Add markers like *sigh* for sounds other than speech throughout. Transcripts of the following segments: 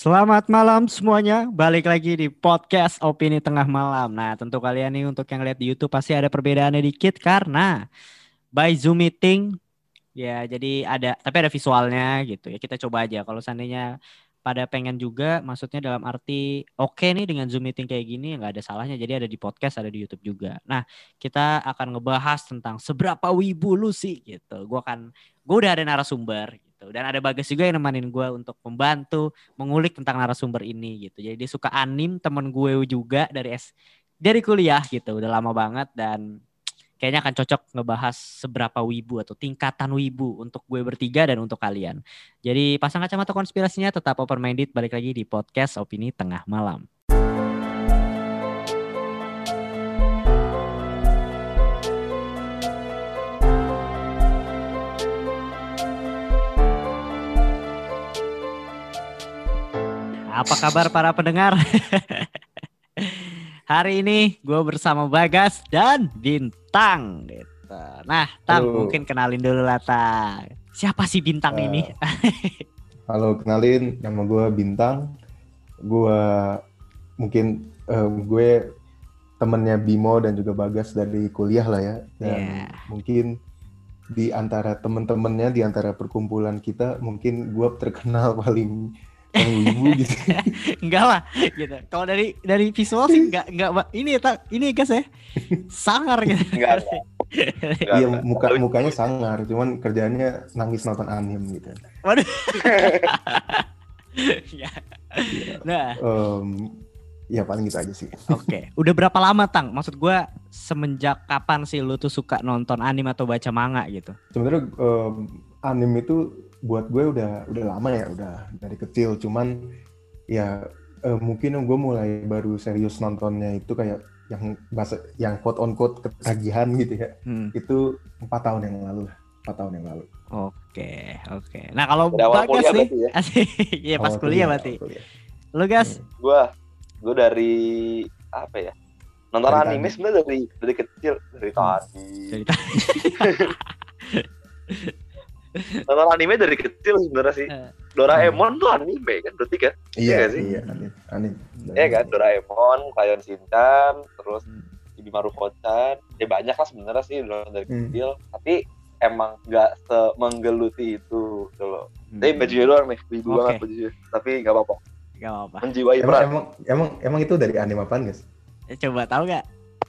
Selamat malam semuanya, balik lagi di podcast Opini Tengah Malam. Nah, tentu kalian nih untuk yang lihat di YouTube pasti ada perbedaannya dikit karena by Zoom meeting ya jadi ada tapi ada visualnya gitu ya. Kita coba aja kalau seandainya pada pengen juga maksudnya dalam arti oke okay nih dengan Zoom meeting kayak gini nggak ada salahnya jadi ada di podcast ada di YouTube juga. Nah, kita akan ngebahas tentang seberapa wibu lu sih gitu. Gua akan gue udah ada narasumber gitu. Dan ada Bagas juga yang nemenin gue untuk membantu mengulik tentang narasumber ini gitu. Jadi dia suka anim temen gue juga dari S dari kuliah gitu. Udah lama banget dan kayaknya akan cocok ngebahas seberapa wibu atau tingkatan wibu untuk gue bertiga dan untuk kalian. Jadi pasang kacamata konspirasinya tetap open minded balik lagi di podcast Opini Tengah Malam. Apa kabar para pendengar? *laughs* Hari ini gue bersama Bagas dan Bintang. Gitu. Nah, Tang Halo. mungkin kenalin dulu lah Tang. Siapa sih Bintang Eh, ini? *laughs* Halo, kenalin nama gue Bintang. Gue mungkin eh, gue temennya Bimo dan juga Bagas dari kuliah lah ya. Dan Iya. mungkin di antara temen-temennya, di antara perkumpulan kita, mungkin gue terkenal *laughs* paling wibu *laughs* gitu. enggak lah gitu. Kalau dari dari visual sih enggak enggak ini ya, Tang. Ini guys ya. Sangar gitu. Enggak, Iya, muka mukanya sangar, cuman kerjaannya nangis nonton anime gitu. Waduh. *laughs* Ya. Nah, Em, ya paling gitu aja sih. Oke, udah berapa lama Tang? Maksud gua semenjak kapan sih lu tuh suka nonton anime atau baca manga gitu? sebenarnya em, anime itu buat gue udah udah lama ya udah dari kecil cuman ya eh, mungkin gue mulai baru serius nontonnya itu kayak yang bahasa yang quote on quote ketagihan gitu ya Hmm. itu empat tahun yang lalu empat tahun yang lalu Oke, oke. Nah kalau Dari awal Bagas kuliah nih, berarti ya? *laughs* asik. Iya pas Awal kuliah awal berarti. kuliah. Lu gas? Gua gua dari apa ya? Nonton Dari anime tadi. sebenarnya dari dari kecil, dari tadi. Cerita. *laughs* *laughs* Nonton anime dari kecil sebenarnya sih. Eh. Doraemon tuh anime kan berarti kan? iya nggak sih? iya anime anime Iya kan? Doraemon, Crayon Shinchan, terus Hmm. Chibi Maruko-chan. Ya banyak lah sebenarnya sih nonton dari Hmm. kecil. Tapi emang nggak semenggeluti itu gitu loh. Hmm. Tapi bajunya doang nih, Oke. banget bajunya. Tapi nggak apa-apa. Gak apa-apa. Menjiwai emang, peran. emang emang emang itu dari anime apaan guys Eh, Coba tahu gak?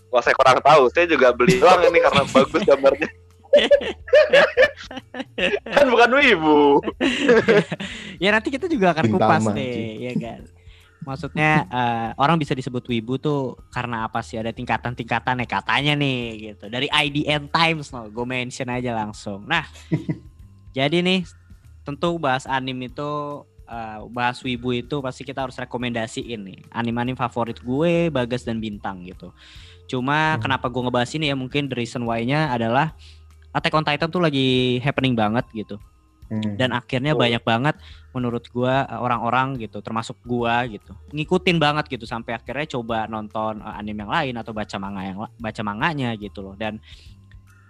Wah saya kurang tahu. Saya juga beli doang ini karena bagus gambarnya. Kan bukan wibu. ya nanti kita juga akan Bintama, kupas Ci. deh, ya kan? Maksudnya eh, orang bisa disebut wibu tuh karena apa sih? Ada tingkatan-tingkatan ya katanya nih gitu. Dari IDN Times no, gue mention aja langsung. Nah, *laughs* jadi nih tentu bahas anime itu eh, bahas wibu itu pasti kita harus rekomendasiin nih anime-anime favorit gue, Bagas dan Bintang gitu. Cuma Hmm. kenapa gue ngebahas ini ya mungkin the reason why-nya adalah Attack on Titan tuh lagi happening banget gitu Hmm. dan akhirnya Oh. banyak banget menurut gua uh, orang-orang gitu termasuk gua gitu ngikutin banget gitu sampai akhirnya coba nonton uh, anime yang lain atau baca manga yang baca manganya gitu loh dan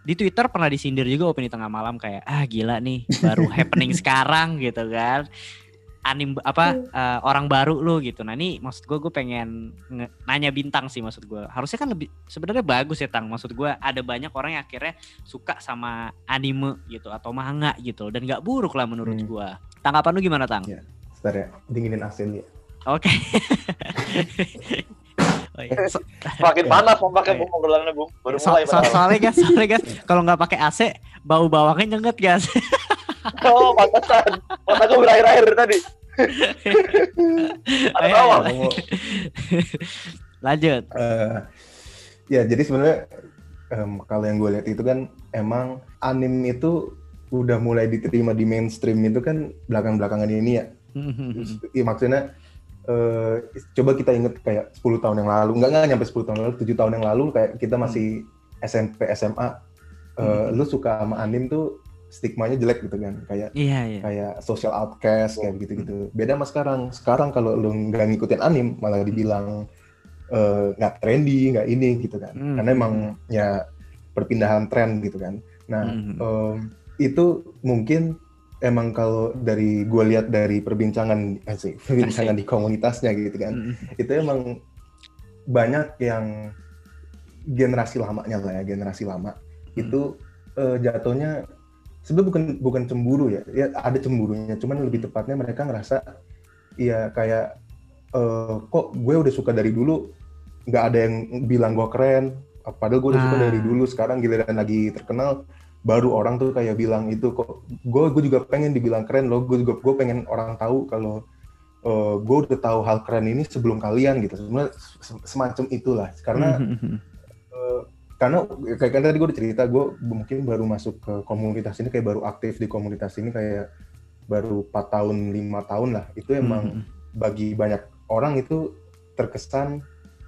di Twitter pernah disindir juga opini tengah malam kayak ah gila nih baru *laughs* happening sekarang gitu kan anim apa uh, orang baru lu gitu nah ini maksud gua gue pengen nge- nanya bintang sih maksud gua harusnya kan lebih sebenarnya bagus ya tang maksud gua ada banyak orang yang akhirnya suka sama anime gitu atau manga gitu dan nggak buruk lah menurut Hmm. gua. Tanggapan lu gimana tang? Iya. Sebentar ya dinginin AC dulu ya Oke. *laughs* Oh iya. So- Makin panas mau pakai Iya. obrolannya bung. Baru so- mulai so- soalnya guys, soalnya guys, *laughs* kalau nggak pakai AC, bau bawangnya nyenget guys. *laughs* Oh pantesan. Mata gue berair-air dari tadi. *laughs* Ada ayo. Lanjut. Eh, ya jadi sebenarnya em, kalau yang gue lihat itu kan emang anime itu udah mulai diterima di mainstream itu kan belakang-belakangan ini ya. Iya maksudnya eh, coba kita inget kayak 10 tahun yang lalu, enggak enggak nyampe 10 tahun lalu, 7 tahun yang lalu kayak kita masih SMP SMA eh, Hmm. lu suka sama anime tuh stigmanya jelek gitu kan, kayak Iya iya. kayak social outcast kayak gitu-gitu. Beda sama sekarang. Sekarang kalau lu nggak ngikutin anime malah dibilang eh, nggak trendy, nggak ini gitu kan. Hmm. Karena emang ya perpindahan tren gitu kan. Nah, Mhm. em, itu mungkin emang kalau dari gue lihat dari perbincangan eh, sih, perbincangan di komunitasnya gitu kan, mm. itu emang banyak yang generasi lamanya lah ya generasi lama mm. itu uh, jatuhnya sebenarnya bukan bukan cemburu ya, ya ada cemburunya, cuman lebih tepatnya mereka ngerasa ya kayak uh, kok gue udah suka dari dulu, nggak ada yang bilang gue keren, padahal gue udah ah. suka dari dulu, sekarang giliran lagi terkenal baru orang tuh kayak bilang itu kok gue gue juga pengen dibilang keren loh gue juga gue pengen orang tahu kalau uh, eh, gue udah tahu hal keren ini sebelum kalian gitu. Sebenarnya semacam itulah karena uh, karena kayak kan tadi gue udah cerita gue mungkin baru masuk ke komunitas ini kayak baru aktif di komunitas ini kayak baru 4 tahun lima tahun lah. Itu emang bagi banyak orang itu terkesan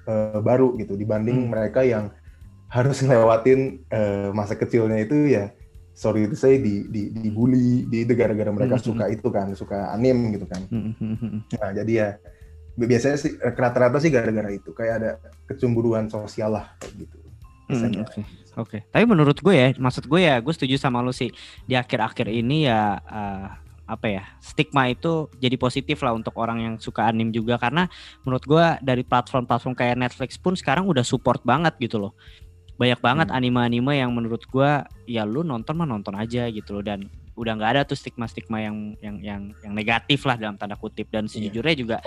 uh, baru gitu. Dibanding mereka yang harus ngelewatin uh, masa kecilnya itu ya sorry itu saya di di dibully di gara-gara mereka mm-hmm. suka itu kan suka anim gitu kan. Mm-hmm. nah jadi ya biasanya sih rata-rata sih gara-gara itu. Kayak ada kecemburuan sosial lah kayak gitu hmm, Oke, okay. okay. Tapi menurut gue ya, maksud gue ya, gue setuju sama lu sih. Di akhir-akhir ini ya, uh, apa ya, stigma itu jadi positif lah untuk orang yang suka anim juga. Karena menurut gue dari platform-platform kayak Netflix pun sekarang udah support banget gitu loh banyak banget hmm. anime-anime yang menurut gua ya lu nonton mah nonton aja gitu loh dan udah nggak ada tuh stigma-stigma yang yang yang yang negatif lah dalam tanda kutip dan sejujurnya juga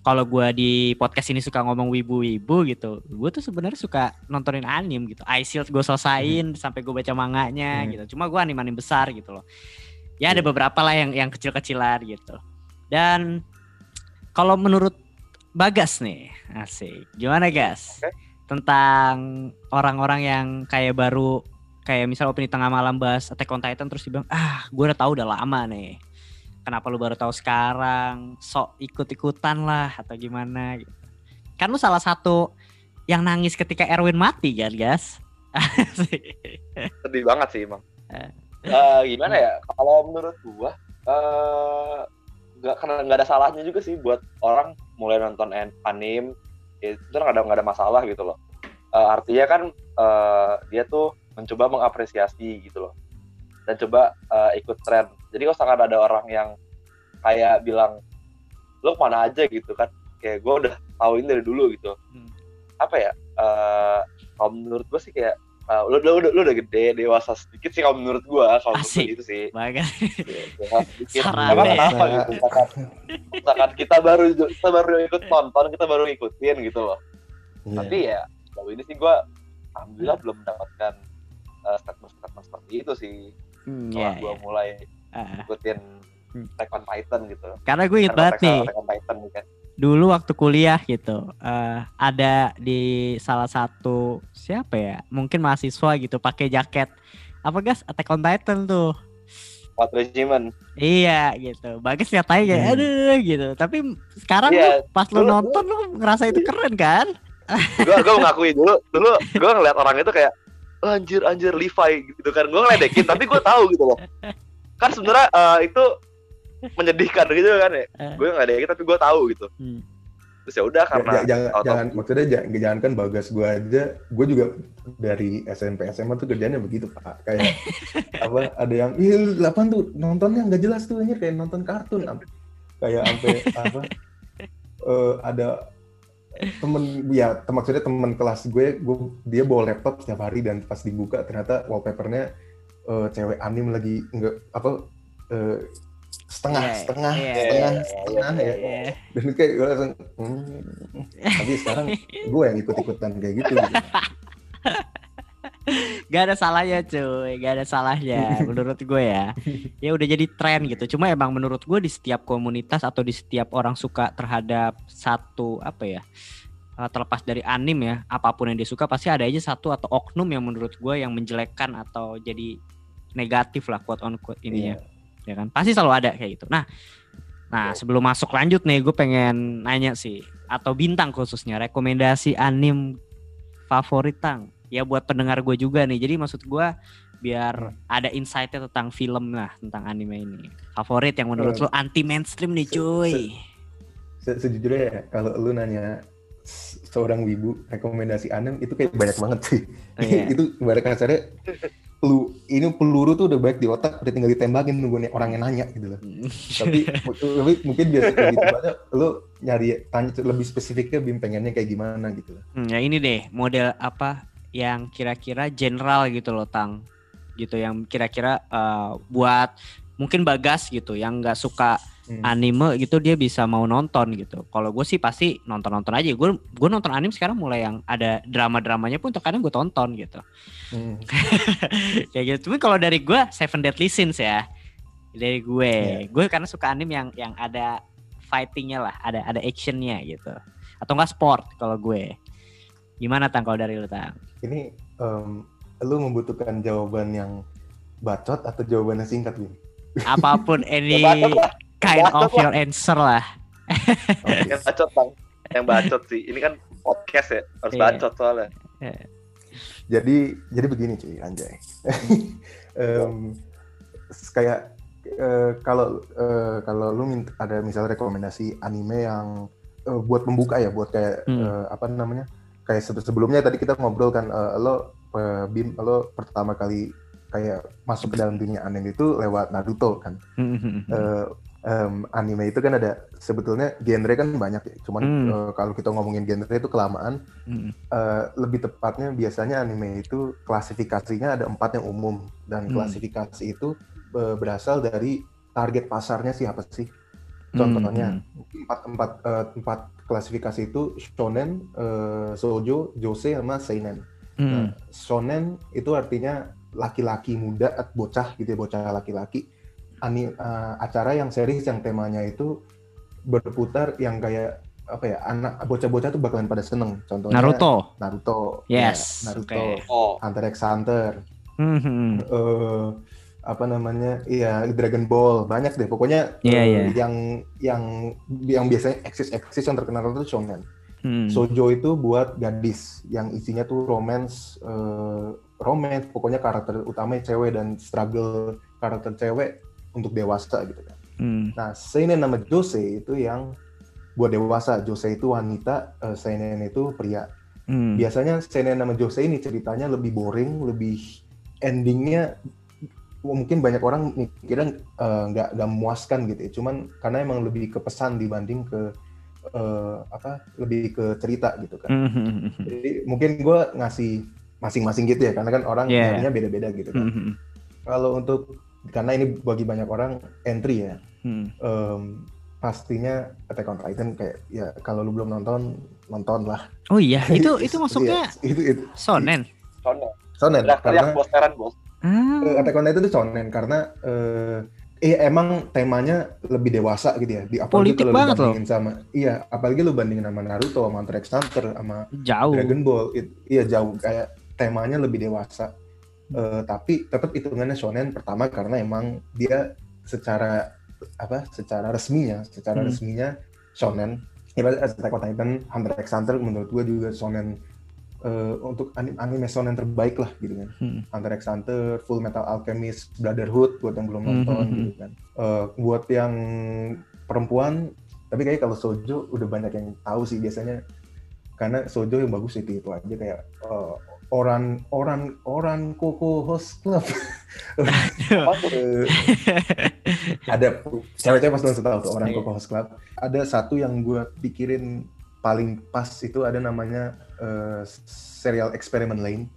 kalau gue di podcast ini suka ngomong wibu-wibu gitu, gue tuh sebenarnya suka nontonin anim gitu. I Shield gue selesain hmm. sampai gue baca manganya hmm. gitu. Cuma gue anim-anim besar gitu loh. Ya ada iya. beberapa lah yang yang kecil-kecilan gitu. Dan kalau menurut Bagas nih, asik. Gimana gas? Okay tentang orang-orang yang kayak baru kayak misal opini tengah malam bahas Attack on Titan terus dibilang ah gue udah tahu udah lama nih kenapa lu baru tahu sekarang? Sok ikut-ikutan lah atau gimana gitu. kan lu salah satu yang nangis ketika Erwin mati kan guys? Sedih banget sih emang uh, gimana ya? Kalau menurut gua uh, nggak karena nggak ada salahnya juga sih buat orang mulai nonton anime itu nggak ada nggak ada masalah gitu loh. Uh, artinya kan uh, dia tuh mencoba mengapresiasi gitu loh. Dan coba uh, ikut tren jadi kalau sangat ada orang yang kayak bilang lo mana aja? gitu kan kayak gue udah tahu ini dari dulu gitu. Hmm. apa ya uh, kalau menurut gue sih kayak uh, lu, lu, lu, lu udah gede dewasa sedikit sih kalau menurut gue kalau itu sih. Banget sedikit. Emang kenapa gitu misalkan, misalkan kita baru kita baru ikut nonton kita baru ikutin gitu loh. Yeah. tapi ya kalau ini sih gue alhamdulillah belum mendapatkan uh, statement-statement seperti itu sih. Hmm, setelah yeah, gue yeah. mulai uh. ikutin hmm. Attack on Titan gitu. Karena gue inget banget nih Titan, kan. dulu waktu kuliah gitu uh, ada di salah satu siapa ya mungkin mahasiswa gitu pakai jaket. Apa guys Attack on Titan tuh. What Regiment. Iya gitu. Bagus lihat aja kayak hmm. aduh gitu. Tapi sekarang yeah, tuh pas lu nonton lu ngerasa itu keren kan? *laughs* Gue gue mengakui dulu dulu gue ngeliat orang itu kayak oh, anjir anjir Levi gitu kan. Gue ngeledekin tapi gue tahu gitu loh kan sebenarnya uh, itu menyedihkan gitu kan ya uh. gue ngeledekin tapi gue tahu gitu hmm. terus ya udah karena ya, jangan auto. jangan maksudnya jangan, jangan kan bagas gue aja gue juga dari SMP SMA tuh kerjanya begitu pak kayak *laughs* apa ada yang ih delapan tuh nontonnya nggak jelas tuh anjir kayak nonton kartun kayak sampai apa uh, ada temen ya maksudnya temen kelas gue gue dia bawa laptop setiap hari dan pas dibuka ternyata wallpapernya uh, cewek anim lagi nggak apa uh, setengah yeah, setengah yeah, setengah yeah, setengah yeah, ya. Yeah. dan kayak gue langsung hmm, tapi sekarang *laughs* gue yang ikut ikutan kayak gitu, gitu. gak ada salahnya cuy. Gak ada salahnya *laughs* menurut gue ya. Ya udah jadi tren gitu. Cuma emang menurut gue di setiap komunitas atau di setiap orang suka terhadap satu apa ya terlepas dari anim ya apa pun yang dia suka pasti ada aja satu atau oknum yang menurut gue yang menjelekkan atau jadi negatif lah quote on quote ini yeah. ya kan pasti selalu ada kayak gitu nah nah sebelum masuk lanjut nih gue pengen nanya sih atau bintang khususnya rekomendasi anim favorit tang ya buat pendengar gue juga nih. Jadi maksud gue biar hmm. ada insightnya tentang film lah tentang anime ini. Favorit yang menurut hmm. lo anti mainstream nih cuy. Se -se Sejujurnya ya kalau lu nanya seorang wibu rekomendasi anime itu kayak banyak banget sih. Oh, iya. *laughs* itu ibarat kasarnya pelu ini peluru tuh udah baik di otak udah tinggal ditembakin nunggu orang yang nanya gitu loh hmm. tapi, tapi mungkin biasa gitu banyak lu nyari tanya lebih spesifiknya bim pengennya kayak gimana gitu loh hmm, ya ini deh model apa yang kira-kira general gitu loh tang gitu yang kira-kira uh, buat mungkin bagas gitu yang nggak suka hmm. anime gitu dia bisa mau nonton gitu. Kalau gue sih pasti nonton nonton aja. Gue gue nonton anime sekarang mulai yang ada drama dramanya pun terkadang gue tonton gitu. Hmm. *laughs* Kayak gitu. Tapi kalau dari gue Seven Deadly Sins ya dari gue. Yeah. Gue karena suka anime yang yang ada fightingnya lah, ada ada actionnya gitu. Atau enggak sport kalau gue. Gimana tang kalau dari lu tang? Ini um, lu membutuhkan jawaban yang bacot atau jawaban yang singkat nih? Apa pun *laughs* any kind of your answer lah. okay. Yang bacot bang, yang bacot sih. Ini kan podcast ya, harus yeah. bacot soalnya. Yeah. Jadi jadi begini cuy, Anjay. *laughs* um, kayak uh, kalau uh, kalau lu minta, ada misalnya rekomendasi anime yang uh, buat membuka ya, buat kayak hmm. uh, apa namanya? Kayak sebelumnya tadi kita ngobrol kan uh, lo uh, Bim lo pertama kali kayak masuk ke dalam dunia anime itu lewat Naruto kan. uh, um, anime itu kan ada sebetulnya genre kan banyak ya. Cuman mm. uh, kalau kita ngomongin genre itu kelamaan. Mm. Uh, lebih tepatnya biasanya anime itu klasifikasinya ada empat yang umum dan mm. klasifikasi itu uh, berasal dari target pasarnya siapa sih. Contohnya mm. empat empat uh, empat klasifikasi itu shonen, uh, shoujo, jose sama seinen. Mm. Nah, shonen itu artinya laki-laki muda, bocah gitu ya, bocah laki-laki ani, uh, acara yang series yang temanya itu berputar yang kayak apa ya anak bocah-bocah tuh bakalan pada seneng contohnya Naruto Naruto yes ya, Naruto okay. oh. Hunter x Hunter mm-hmm. uh, apa namanya iya Dragon Ball banyak deh pokoknya yeah, uh, yeah. yang yang yang biasanya eksis eksis yang terkenal itu shonen hmm. Sojo itu buat gadis yang isinya tuh romance uh, romance pokoknya karakter utamanya cewek dan struggle karakter cewek untuk dewasa gitu kan. Hmm. Nah, seinen nama Jose itu yang buat dewasa. Jose itu wanita, uh, seinen itu pria. Hmm. Biasanya seinen nama Jose ini ceritanya lebih boring, lebih endingnya mungkin banyak orang mikirnya eh, nggak uh, nggak memuaskan gitu ya. Cuman karena emang lebih ke pesan dibanding ke uh, apa lebih ke cerita gitu kan. Hmm. hmm, hmm, hmm. Jadi mungkin gue ngasih masing-masing gitu ya karena kan orang yeah. beda-beda gitu kan. Hmm. Kalau untuk karena ini bagi banyak orang entry ya. Hmm. Um, pastinya Attack on Titan kayak ya kalau lu belum nonton nonton lah. Oh iya, *laughs* itu itu masuknya iya, itu, itu, sonen. Sonen. Sonen. karena bos bos. Ah. Uh, Attack on Titan itu sonen karena uh, eh emang temanya lebih dewasa gitu ya. Di apalagi Politik kalau banget lu bandingin loh. sama iya, apalagi lu bandingin sama Naruto, sama Hunter x Hunter, sama jauh. Dragon Ball, it, iya jauh kayak temanya lebih dewasa uh, tapi tetap hitungannya shonen pertama karena emang dia secara apa secara resminya secara hmm. resminya shonen ibarat Attack on Titan Hunter x Hunter menurut gue juga shonen uh, untuk anime, anime shonen terbaik lah gitu kan hmm. Hunter x Hunter Full Metal Alchemist Brotherhood buat yang belum nonton hmm. gitu kan uh, buat yang perempuan tapi kayak kalau sojo udah banyak yang tahu sih biasanya karena sojo yang bagus itu itu aja kayak uh, orang orang orang koko host club. *laughs* Ada cewek-cewek pasti langsung tahu tuh orang koko host club. Ada satu yang gue pikirin paling pas itu ada namanya uh, serial eksperimen lain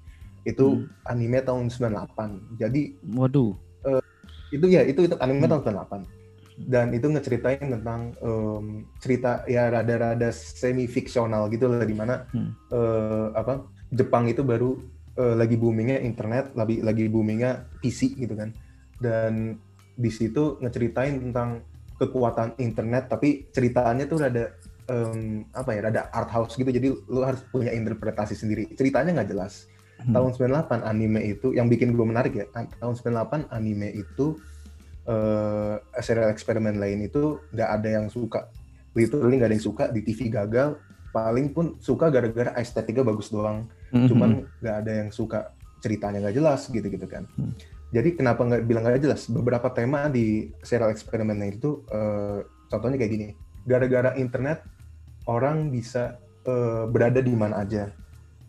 itu hmm. anime tahun 98 jadi waduh. uh, itu ya itu itu anime hmm. tahun 98 dan itu ngeceritain tentang um, cerita ya rada-rada semi fiksional gitu lah di mana hmm. uh, apa Jepang itu baru uh, lagi boomingnya internet, lagi lagi boomingnya PC gitu kan. Dan di situ ngeceritain tentang kekuatan internet, tapi ceritanya tuh ada um, apa ya, ada art house gitu. Jadi lu harus punya interpretasi sendiri. Ceritanya nggak jelas. Hmm. Tahun 98 anime itu yang bikin gue menarik ya. Tahun 98 anime itu uh, serial eksperimen lain itu nggak ada yang suka. Literally nggak ada yang suka di TV gagal. Paling pun suka gara-gara estetika bagus doang hmm Cuman nggak ada yang suka ceritanya nggak jelas gitu-gitu kan. Mm. Jadi kenapa nggak bilang nggak jelas? Beberapa tema di serial eksperimennya itu, uh, contohnya kayak gini. Gara-gara internet, orang bisa uh, berada di mana aja.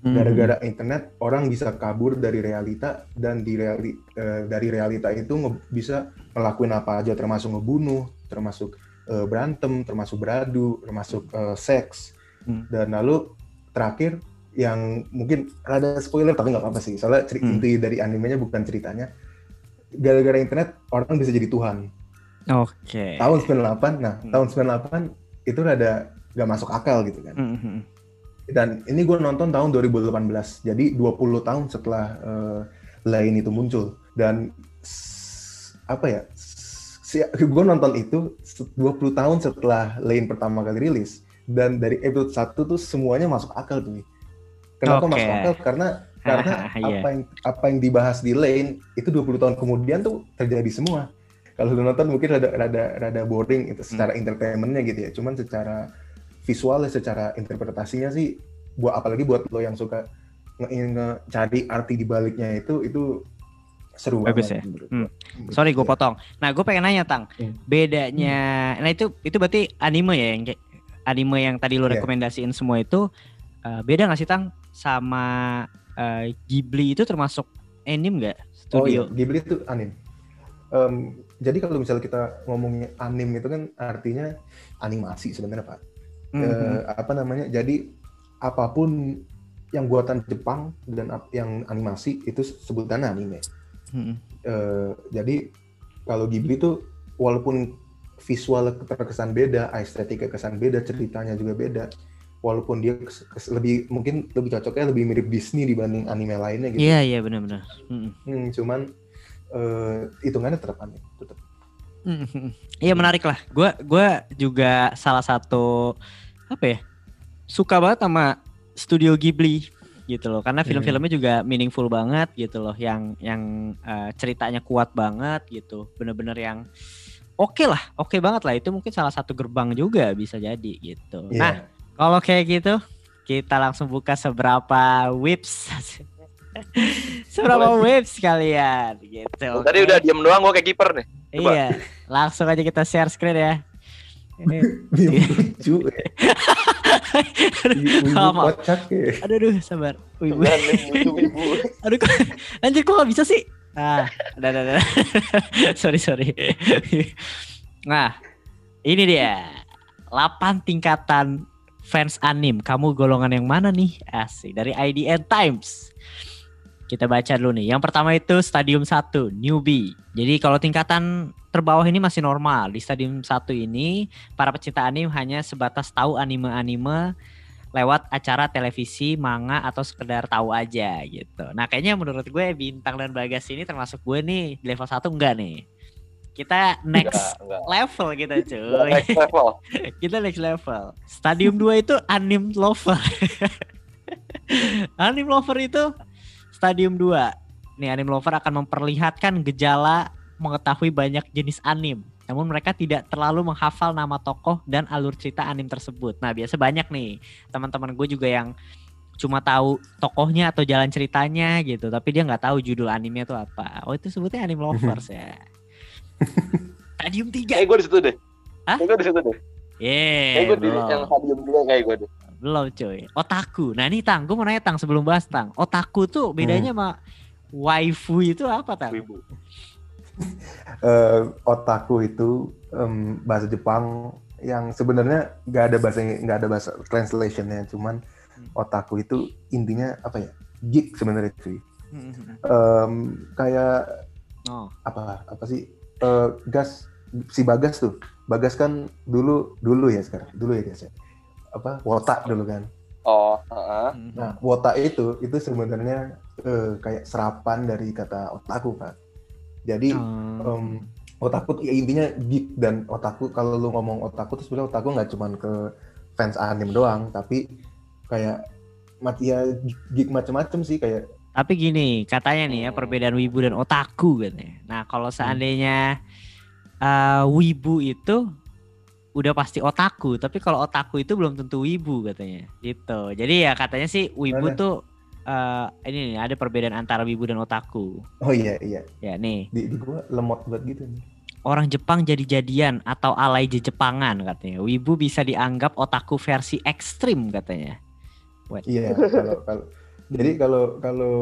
Hmm. Gara-gara internet orang bisa kabur dari realita dan di reali, uh, dari realita itu bisa ngelakuin apa aja termasuk ngebunuh, termasuk uh, berantem, termasuk beradu, termasuk uh, seks. Hmm. Dan lalu terakhir yang mungkin ada spoiler tapi nggak apa-apa sih. Soalnya cerita hmm. inti dari animenya bukan ceritanya. Gara-gara internet orang bisa jadi Tuhan. Oke. Okay. Tahun 98. Nah, hmm. tahun 98 itu ada nggak masuk akal gitu kan. Hmm. hmm, hmm dan ini gue nonton tahun 2018 jadi 20 tahun setelah uh, lain itu muncul dan apa ya si, gue nonton itu 20 tahun setelah lain pertama kali rilis dan dari episode 1 tuh semuanya masuk akal tuh kenapa okay. masuk akal karena *laughs* karena yeah. apa yang apa yang dibahas di lane itu 20 tahun kemudian tuh terjadi semua kalau lu nonton mungkin rada rada rada boring itu secara hmm. entertainmentnya gitu ya cuman secara visualnya secara interpretasinya sih buat apalagi buat lo yang suka ingin cari arti di baliknya itu itu seru Bagus banget. Ya? Hmm. Sorry gue potong. Nah gue pengen nanya tang, hmm. bedanya, hmm. nah itu itu berarti anime ya yang anime yang tadi lo yeah. rekomendasiin semua itu uh, beda nggak sih tang sama uh, Ghibli itu termasuk anime nggak? Studio? Oh iya, Ghibli itu anime. Um, jadi kalau misalnya kita ngomongnya anime itu kan artinya animasi sebenarnya pak mm-hmm. uh, apa namanya jadi apa pun yang buatan Jepang dan yang animasi itu sebutannya anime mm-hmm. uh, jadi kalau Ghibli itu walaupun visual terkesan beda estetika kesan beda ceritanya juga beda walaupun dia lebih mungkin lebih cocoknya lebih mirip Disney dibanding anime lainnya gitu. Iya yeah, iya yeah, benar-benar. Mm. Hmm, cuman uh, hitungannya tetap anime, tetap. Iya menarik lah. Gue gua juga salah satu apa ya suka banget sama studio Ghibli gitu loh karena film-filmnya juga meaningful banget gitu loh yang yang uh, ceritanya kuat banget gitu bener-bener yang oke okay lah oke okay banget lah itu mungkin salah satu gerbang juga bisa jadi gitu yeah. nah kalau kayak gitu kita langsung buka seberapa whips *laughs* seberapa whips kalian gitu tadi udah diem doang gue kayak kiper nih Coba. iya langsung aja kita share screen ya ini *laughs* lucu kocak ya. Aduh, aduh, sabar. Ibu. *laughs* aduh, kok, anjir kok gak bisa sih? Ah, udah, udah, udah. sorry, sorry. nah, ini dia. 8 tingkatan fans anim. Kamu golongan yang mana nih? Asik. Dari IDN Times. Kita baca dulu nih. Yang pertama itu stadium 1, newbie. Jadi kalau tingkatan terbawah ini masih normal. Di stadium satu ini para pecinta anime hanya sebatas tahu anime-anime lewat acara televisi, manga atau sekedar tahu aja gitu. Nah kayaknya menurut gue bintang dan bagas ini termasuk gue nih level satu enggak nih. Kita next enggak, enggak. level kita cuy. Next level. *laughs* kita next level. Stadium 2 itu anime lover. *laughs* anime lover itu stadium 2. Nih anime lover akan memperlihatkan gejala mengetahui banyak jenis anim. Namun mereka tidak terlalu menghafal nama tokoh dan alur cerita anim tersebut. Nah biasa banyak nih teman-teman gue juga yang cuma tahu tokohnya atau jalan ceritanya gitu, tapi dia nggak tahu judul animenya itu apa. Oh itu sebutnya anim *laughs* lovers ya. Stadium tiga. Kayak gue di situ deh. Hah? Kayak gue di situ deh. Yeah, kayak gue di yang stadium tiga kayak gue deh. Belum cuy. Otaku. Nah ini Tang, gue mau nanya Tang sebelum bahas Tang. Otaku tuh bedanya hmm. sama waifu itu apa Tang? Wibu uh, *laughs* otaku itu um, bahasa Jepang yang sebenarnya nggak ada bahasa nggak ada bahasa translationnya cuman hmm. otaku itu intinya apa ya geek sebenarnya cuy um, kayak oh. apa apa sih uh, gas si bagas tuh. Bagas kan dulu dulu ya sekarang. Dulu ya guys ya. Apa wota dulu kan. Oh uh -uh. nah wota itu itu sebenarnya uh, kayak serapan dari kata otaku kan jadi hmm. um, otaku ya intinya geek dan otaku kalau lu ngomong otaku tuh sebenarnya otaku nggak cuma ke fans anime doang, tapi kayak mati ya geek macam-macam sih kayak tapi gini katanya nih ya perbedaan wibu dan otaku katanya. Nah kalau hmm. seandainya uh, wibu itu udah pasti otaku, tapi kalau otaku itu belum tentu wibu katanya. Gitu. Jadi ya katanya sih wibu Mana? tuh uh, ini nih ada perbedaan antara wibu dan otaku. Oh iya iya. Ya nih. Di, di gua lemot banget gitu nih. Orang Jepang jadi-jadian atau alay Jepangan katanya. Wibu bisa dianggap otaku versi ekstrim katanya. Iya, kalau kalau Jadi kalau kalau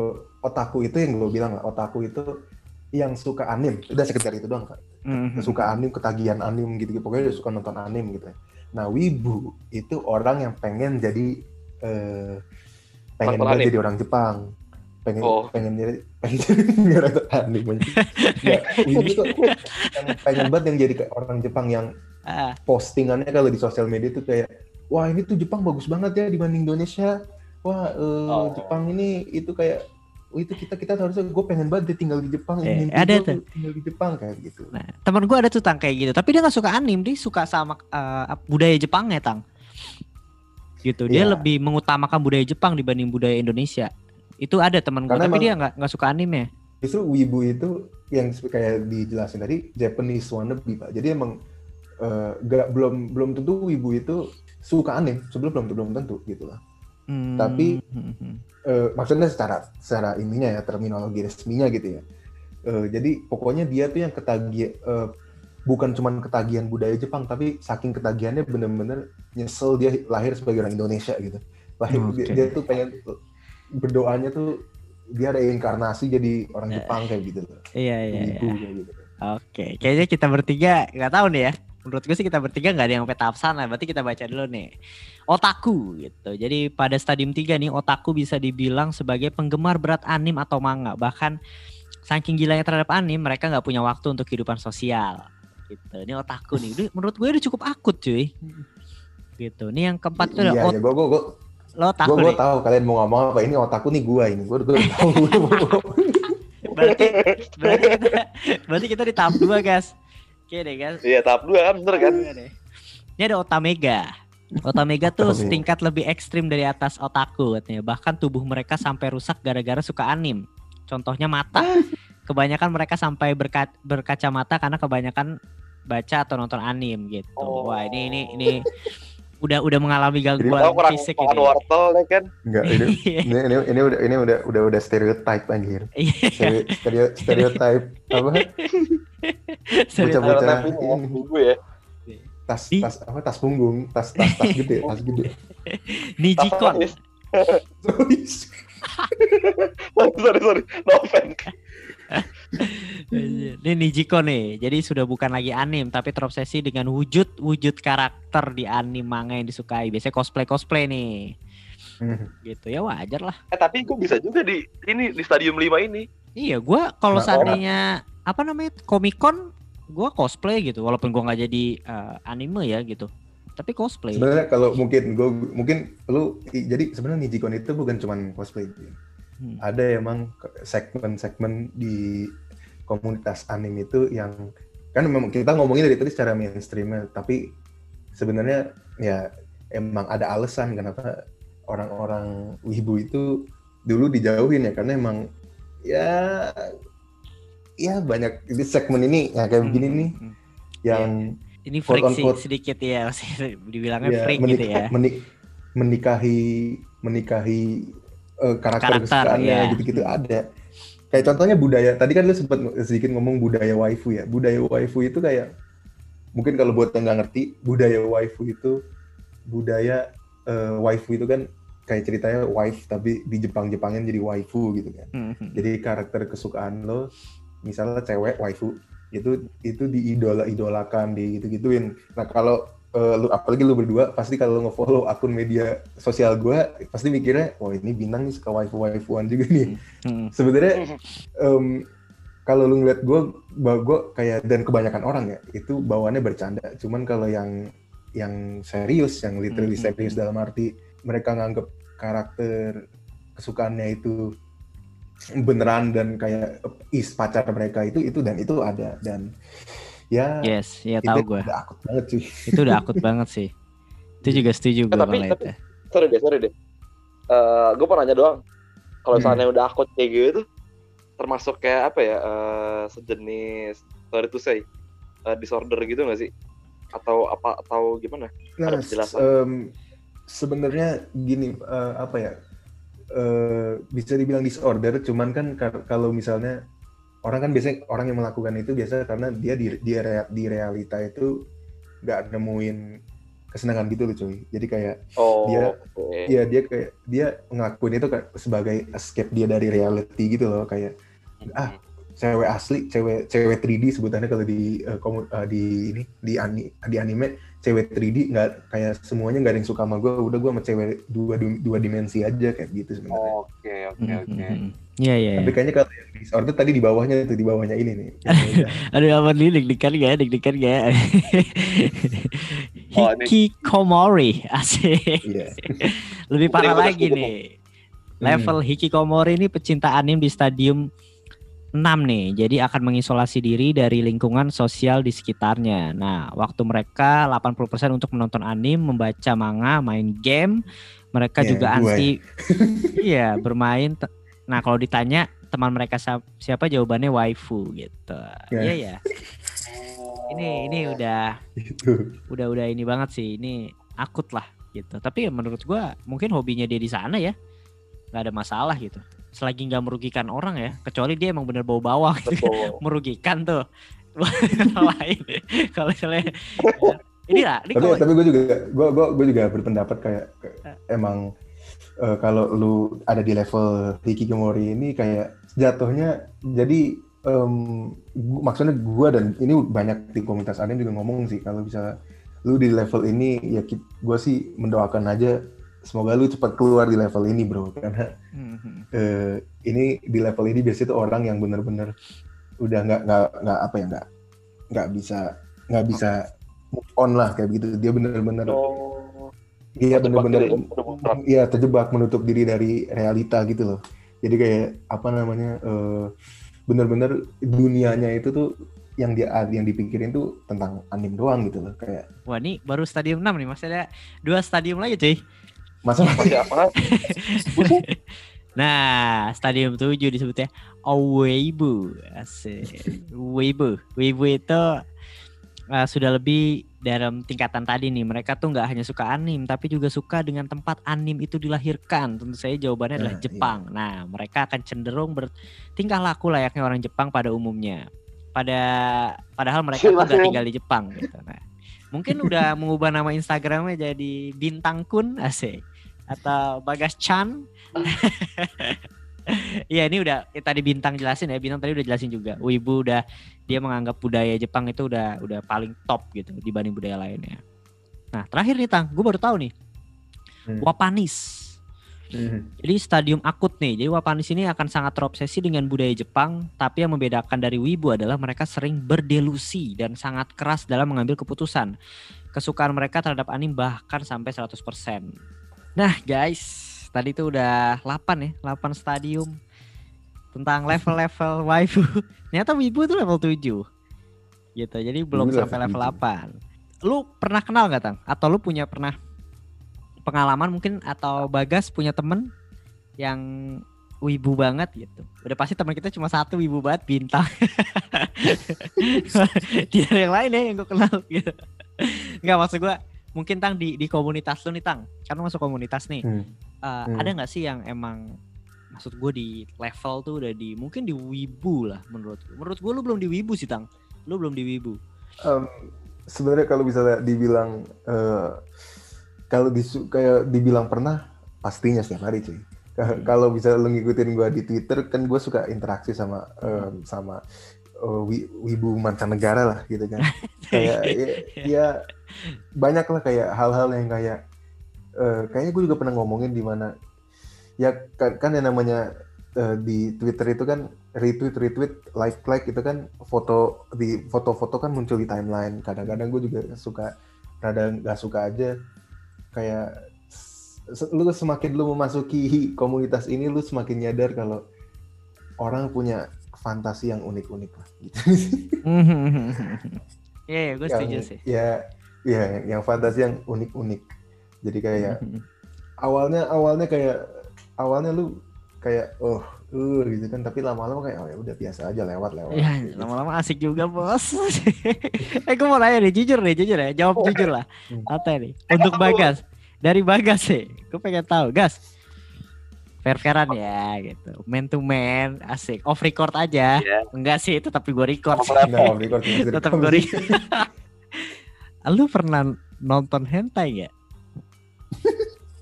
otaku itu yang gue bilang lah, otaku itu yang suka anim, udah sekedar itu doang kan. Mm-hmm. Suka anim, ketagihan anim gitu, gitu. pokoknya dia suka nonton anim gitu. Nah wibu itu orang yang pengen jadi eh, pengen banget jadi orang Jepang, pengen oh. pengen jadi pengen *laughs* jadi orang anim. *laughs* ya, wibu tuh yang pengen banget yang jadi orang Jepang yang ah. postingannya kalau di sosial media tuh kayak wah ini tuh Jepang bagus banget ya dibanding Indonesia wah uh, oh. Jepang ini itu kayak oh, itu kita kita harusnya gue pengen banget tinggal di Jepang eh, ada tuh. tinggal di Jepang kayak gitu. Nah teman gue ada tuh tang kayak gitu. Tapi dia nggak suka anim dia suka sama uh, budaya Jepang ya tang? Gitu dia yeah. lebih mengutamakan budaya Jepang dibanding budaya Indonesia. Itu ada teman gue tapi dia nggak nggak suka anime justru wibu itu yang kayak dijelasin tadi Japanese wannabe pak. Jadi emang uh, gak belum belum tentu wibu itu suka anim. Sebelum belum belum tentu gitu lah Hmm. Tapi hmm. Uh, maksudnya secara secara ininya ya terminologi resminya gitu ya. Uh, jadi pokoknya dia tuh yang ketagih uh, bukan cuma ketagihan budaya Jepang tapi saking ketagihannya bener-bener nyesel dia lahir sebagai orang Indonesia gitu. Lahir okay. dia, dia tuh pengen berdoanya tuh dia ada inkarnasi jadi orang Jepang kayak gitu. Iya iya. iya. Gitu. Oke, okay. kayaknya kita bertiga nggak tahu nih ya menurut gue sih kita bertiga nggak ada yang sampai tahap sana. Berarti kita baca dulu nih. Otaku gitu. Jadi pada stadium 3 nih otaku bisa dibilang sebagai penggemar berat anim atau manga. Bahkan saking gilanya terhadap anim, mereka nggak punya waktu untuk kehidupan sosial. Gitu. Ini otaku nih. Ini menurut gue udah cukup akut cuy. Gitu. Ini yang keempat tuh iya, iya, gue, gue, gue, lo otaku gue, gue tahu kalian mau ngomong apa ini otaku nih gue ini gue gue tahu *laughs* berarti berarti kita, berarti kita di tahap dua guys Oke deh kan. Iya tahap dua kan bener kan. Ini ada Otamega. Otamega tuh setingkat lebih ekstrim dari atas otaku katanya. Bahkan tubuh mereka sampai rusak gara-gara suka anim. Contohnya mata. *laughs* Kebanyakan mereka sampai berka berkacamata karena kebanyakan baca atau nonton anim gitu. Oh. Wah ini ini ini udah udah mengalami gangguan Jadi, fisik ini. wortel ya kan? Enggak, ini, ini, ini, ini udah ini udah udah udah stereotype anjir. Iya. Stereo, stereotype apa? *laughs* *laughs* Bocah-bocah ya. Tas tas apa tas punggung, tas tas tas gede, tas gede. *laughs* Nijikon. *laughs* sorry sorry, no offense. ini Nijiko nih, jadi sudah bukan lagi anim tapi terobsesi dengan wujud-wujud karakter di anim manga yang disukai. Biasanya cosplay-cosplay nih. Hmm. Gitu ya wajar lah. Eh tapi gue bisa juga di ini di stadium 5 ini. Iya, gue kalau nah, seandainya apa namanya Comic Con, gue cosplay gitu. Walaupun gue nggak jadi uh, anime ya gitu. Tapi cosplay. Sebenarnya kalau mungkin gue mungkin lu jadi sebenarnya Nijikon itu bukan cuma cosplay. Hmm. Ada emang segmen-segmen di komunitas anime itu yang kan memang kita ngomongin dari tadi secara mainstream tapi sebenarnya ya emang ada alasan kenapa orang-orang wibu itu dulu dijauhin ya karena emang ya ya banyak di segmen ini ya kayak begini hmm. nih hmm. yang ya, ini freak sih sedikit ya *laughs* dibilangnya ya, freak menik gitu ya menik menikahi menikahi uh, karakter, karakter kesukaannya ya. gitu-gitu ada. Kayak contohnya budaya. Tadi kan lu sempat sedikit ngomong budaya waifu ya. Budaya waifu itu kayak mungkin kalau buat yang nggak ngerti, budaya waifu itu budaya uh, waifu itu kan kayak ceritanya wife tapi di Jepang-Jepangnya jadi waifu gitu kan. Mm-hmm. Jadi karakter kesukaan lo misalnya cewek waifu itu itu diidola-idolakan di gitu-gituin. Nah, kalau uh, lu apalagi lu berdua pasti kalau ngefollow akun media sosial gue pasti mikirnya oh ini bintang nih suka waifu waifuan juga nih hmm. sebenarnya um, kalau lu ngeliat gue gue kayak dan kebanyakan orang ya itu bawaannya bercanda cuman kalau yang yang serius yang literally hmm. serius dalam arti mereka nganggep karakter kesukaannya itu beneran dan kayak is pacar mereka itu itu dan itu ada. Dan ya yes ya tahu gue udah akut banget sih. *laughs* Itu udah akut banget sih. Itu juga setuju gue tapi, tapi itu. sorry deh sorry deh. Uh, eh, gue pernah nanya doang. Kalau hmm. misalnya udah akut kayak gitu termasuk kayak apa ya uh, sejenis sorry to say uh, disorder gitu gak sih? Atau apa atau gimana? Nah, ada penjelasan? um, sebenarnya gini uh, apa ya uh, bisa dibilang disorder cuman kan kalau misalnya orang kan biasanya orang yang melakukan itu biasa karena dia di di, di realita itu nggak nemuin kesenangan gitu loh cuy jadi kayak oh, dia okay. ya dia kayak dia ngakuin itu kayak sebagai escape dia dari reality gitu loh kayak ah cewek asli cewek cewek 3D sebutannya kalau di uh, komu, uh, di ini di ani, di anime cewek 3D nggak kayak semuanya nggak ada yang suka sama gue udah gue sama cewek dua dua dimensi aja kayak gitu sebenarnya oke oke oke Iya iya. Tapi kayaknya kalau yang disorder tadi di bawahnya itu di bawahnya ini nih. Aduh apa nih deg-degan gak deg-degan gak *laughs* Hikikomori asik. Iya. Lebih parah lagi nih. Level hmm. Hikikomori ini pecinta anim di stadium 6 nih. Jadi akan mengisolasi diri dari lingkungan sosial di sekitarnya. Nah, waktu mereka 80% untuk menonton anim, membaca manga, main game. Mereka yeah, juga anti *laughs* Iya, bermain Nah kalau ditanya teman mereka siapa jawabannya waifu gitu. Iya yeah. ya. Ini ini udah gitu. udah udah ini banget sih. Ini akut lah gitu. Tapi menurut gua mungkin hobinya dia di sana ya. nggak ada masalah gitu. Selagi nggak merugikan orang ya. Kecuali dia emang bener bau bawang gitu. *laughs* merugikan tuh. *laughs* lain. Kalau misalnya ini lah. Ini tapi kalau... tapi gue juga gue gue gue juga berpendapat kayak, kayak uh. emang uh, kalau lu ada di level hikikomori ini kayak jatuhnya jadi um, gua, maksudnya gue dan ini banyak di komunitas anime juga ngomong sih kalau bisa lu di level ini ya gue sih mendoakan aja semoga lu cepat keluar di level ini bro karena mm-hmm. uh, ini di level ini biasanya tuh orang yang bener-bener udah nggak nggak nggak apa ya nggak nggak bisa nggak bisa move on lah kayak gitu dia bener-bener oh Iya benar-benar iya terjebak menutup diri dari realita gitu loh. Jadi kayak apa namanya uh, benar-benar dunianya itu tuh yang dia yang dipikirin tuh tentang anim doang gitu loh kayak. Wah ini baru stadium 6 nih masih ada dua stadium lagi cuy. Masa masih apa? *laughs* nah, stadium 7 disebutnya Weibo. Asik. Weibo. Weibo itu uh, sudah lebih dalam tingkatan tadi nih mereka tuh nggak hanya suka anim tapi juga suka dengan tempat anim itu dilahirkan tentu saja jawabannya adalah nah, Jepang iya. nah mereka akan cenderung bertingkah laku layaknya orang Jepang pada umumnya pada padahal mereka tuh nggak tinggal di Jepang gitu nah mungkin udah *laughs* mengubah nama Instagramnya jadi bintang kun asik atau Bagas Chan *laughs* Iya ini udah ya, tadi bintang jelasin ya bintang tadi udah jelasin juga. Wibu udah dia menganggap budaya Jepang itu udah udah paling top gitu dibanding budaya lainnya. Nah terakhir nih tang, gue baru tahu nih hmm. Wapanis. Hmm. Jadi stadium akut nih. Jadi Wapanis ini akan sangat terobsesi dengan budaya Jepang, tapi yang membedakan dari Wibu adalah mereka sering berdelusi dan sangat keras dalam mengambil keputusan. Kesukaan mereka terhadap anime bahkan sampai 100%. Nah guys, tadi tuh udah 8 ya, 8 stadium tentang level-level waifu. *laughs* Ternyata wibu tuh level 7. Gitu. Jadi belum Udah, sampai level 8. Lu pernah kenal gak, Tang? Atau lu punya pernah pengalaman mungkin atau Bagas punya temen yang wibu banget gitu. Udah pasti teman kita cuma satu wibu banget bintang. *laughs* Tidak ada yang lain ya yang gue kenal gitu. Enggak maksud gue mungkin tang di di komunitas lu nih tang kan lu masuk komunitas nih hmm. Uh, hmm. ada nggak sih yang emang maksud gue di level tuh udah di mungkin di wibu lah menurut gue menurut gue lu belum di wibu sih tang lu belum di wibu um, sebenarnya kalau bisa dibilang uh, kalau disu kayak dibilang pernah pastinya setiap hari cuy hmm. kalau bisa lu ngikutin gue di twitter kan gue suka interaksi sama um, sama uh, wibu mancanegara lah gitu kan. *laughs* Kayak ya, ya banyak lah kayak hal-hal yang kayak uh, kayaknya gue juga pernah ngomongin di mana ya kan, kan yang namanya uh, di Twitter itu kan retweet retweet like like itu kan foto di foto-foto kan muncul di timeline. Kadang-kadang gue juga suka rada nggak suka aja. Kayak lu semakin lu memasuki komunitas ini lu semakin nyadar kalau orang punya fantasi yang unik-unik lah gitu. *laughs* Iya, yeah, gue setuju sih. Ya, ya yang fantasi yang unik-unik. Jadi kayak awalnya awalnya kayak awalnya lu kayak oh uh gitu kan tapi lama-lama kayak oh ya udah biasa aja lewat lewat. Iya, gitu. lama-lama asik juga bos. *laughs* eh gue mau nanya nih jujur nih jujur ya jawab oh. jujur lah. *laughs* Hmm. Apa nih untuk Bagas dari Bagas sih, gue pengen tahu Gas fair-fairan ya gitu man to man asik off record aja yeah. enggak sih tapi gue record sih. Nah, record, tetap gue record *laughs* lu pernah nonton hentai gak?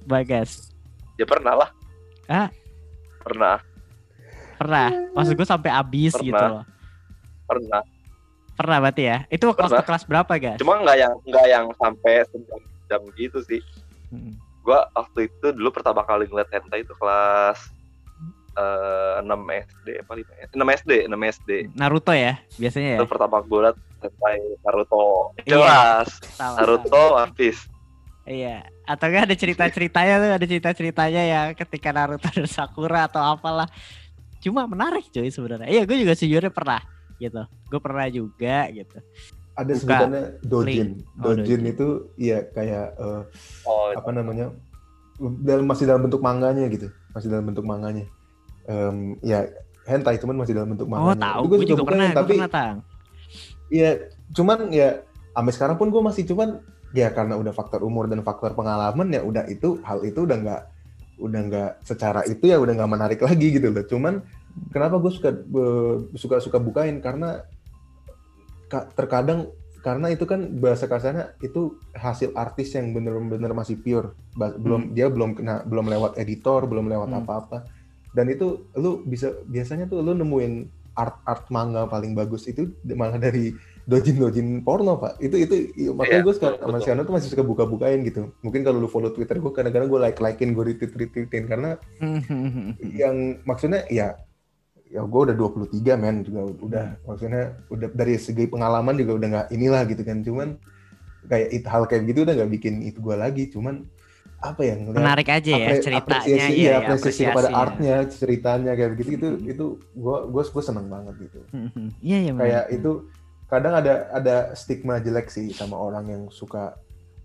Bagas. Ya pernah lah. Ah? Pernah. Pernah. Maksud gue sampai habis pernah. gitu loh. Pernah. Pernah berarti ya? Itu kelas kelas berapa guys? Cuma nggak yang nggak yang sampai jam gitu sih. Hmm. Gua waktu itu dulu pertama kali ngeliat hentai itu kelas uh, 6 SD apa 5 6 SD 6 SD Naruto ya biasanya ya? Itu pertama gue liat hentai Naruto. Iya. jelas. Iya. Naruto One Piece. Iya. Atau enggak ada cerita-ceritanya tuh ada cerita-ceritanya ya ketika Naruto dan Sakura atau apalah. Cuma menarik cuy sebenarnya. Iya gue juga sejujurnya pernah gitu. Gue pernah juga gitu ada Buka. sebutannya dojin. Oh, dojin, itu ya kayak uh, oh, apa namanya dalam masih dalam bentuk manganya gitu. Masih dalam bentuk manganya. Um, ya hentai cuman masih dalam bentuk manga. Oh tahu, gue juga, juga pernah, tapi Iya, cuman ya sampai sekarang pun gue masih cuman ya karena udah faktor umur dan faktor pengalaman ya udah itu hal itu udah nggak udah nggak secara itu ya udah nggak menarik lagi gitu loh. Cuman kenapa gue suka suka suka bukain? Karena terkadang karena itu kan bahasa kasarnya itu hasil artis yang bener-bener masih pure. Belum hmm. dia belum kena belum lewat editor belum lewat hmm. apa-apa. Hmm dan itu lu bisa biasanya tuh lu nemuin art art manga paling bagus itu malah dari dojin dojin porno pak. Itu itu makanya yeah, gue sekarang sama sekarang tuh masih suka buka bukain gitu. Mungkin kalau lu follow twitter gue kadang-kadang gue like likein gue retweet retweetin karena yang maksudnya ya ya gue udah 23 men. Juga udah maksudnya udah dari segi pengalaman juga udah nggak inilah gitu kan. Cuman kayak it, hal kayak gitu udah nggak bikin itu gue lagi. Cuman apa ya menarik aja ya ceritanya apresiasi, iya, ya, apresiasi, apresiasi. pada artnya ceritanya kayak begitu itu itu gue gue gue seneng banget gitu. Iya iya kayak itu kadang ada ada stigma jelek sih sama orang yang suka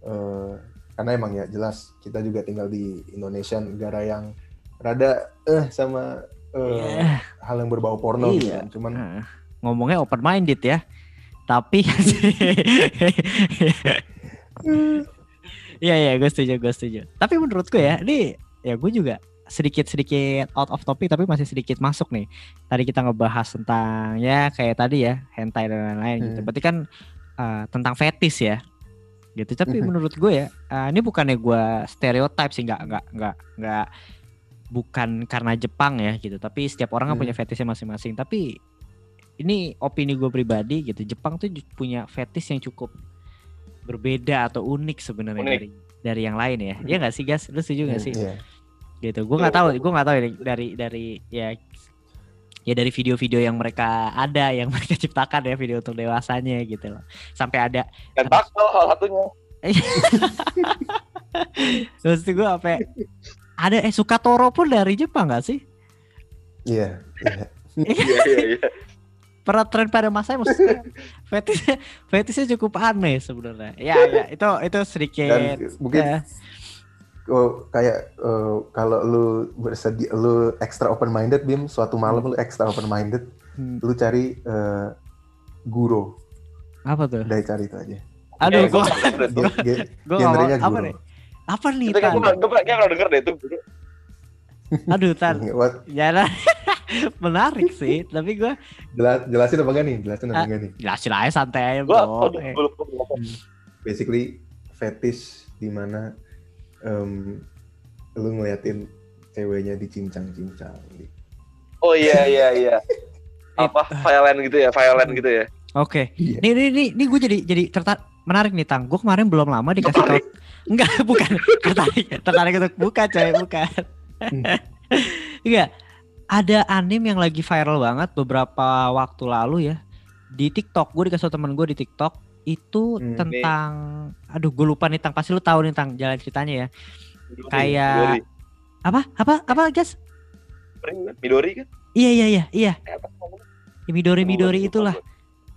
uh, karena emang ya jelas kita juga tinggal di Indonesia negara yang rada eh uh, sama uh, yeah. hal yang berbau porno gitu iya. gitu kan cuman uh, ngomongnya open minded ya tapi Iya iya gue setuju gue setuju. Tapi menurut gue ya ini ya gue juga sedikit sedikit out of topic tapi masih sedikit masuk nih. Tadi kita ngebahas tentang ya kayak tadi ya hentai dan lain-lain hmm. gitu. Berarti kan uh, tentang fetis ya gitu. Tapi hmm. menurut gue ya uh, ini bukannya gue stereotype sih nggak nggak nggak nggak bukan karena Jepang ya gitu. Tapi setiap orang kan hmm. punya fetisnya masing-masing. Tapi ini opini gue pribadi gitu. Jepang tuh punya fetis yang cukup berbeda atau unik sebenarnya dari dari yang lain ya. Iya nggak sih, Gas? Lu setuju nggak hmm, sih? Yeah. Gitu. Gue nggak tahu, gue nggak tahu dari dari ya ya dari video-video yang mereka ada yang *laughs* mereka ciptakan ya video untuk dewasanya gitu loh. Sampai ada dan bakal salah satunya. *laughs* Terus gue apa? Ada eh Sukatoro pun dari Jepang gak sih? Iya. Iya iya iya peraturan pada masa maksudnya fetisnya fetisnya cukup aneh sebenarnya. Ya, ya itu itu sedikit. Dan mungkin ya. oh, kayak uh, kalau lu bersedia lu extra open minded bim suatu malam hmm. lu extra open minded hmm. lu cari uh, guru apa tuh dari cari itu aja aduh gua gua, *laughs* gua genrenya apa nih apa nih itu gue gue pernah denger deh itu aduh tar jalan *laughs* *laughs* menarik sih tapi gue Jelas, jelasin apa gak nih? Jelasin apa uh, gak nih? jelasin aja santai aja bro. basically fetish di mana um, lu ngeliatin ceweknya dicincang-cincang oh iya *laughs* iya iya. Apa? violent gitu ya violent gitu ya? Oke. Okay. Iya. nih nih nih, nih gue jadi jadi tertarik menarik nih tang gue kemarin belum lama dikasih tau enggak *laughs* bukan tertarik tertarik untuk buka coy bukan Enggak, ada anime yang lagi viral banget beberapa waktu lalu ya di TikTok. Gue dikasih temen gue di TikTok itu hmm. tentang, aduh gue lupa nih tang pasti lu tahu nih tentang jalan ceritanya ya. Midori, Kayak Midori. apa apa apa guys? Midori kan? Iya iya iya iya. Ya, Midori Midori itulah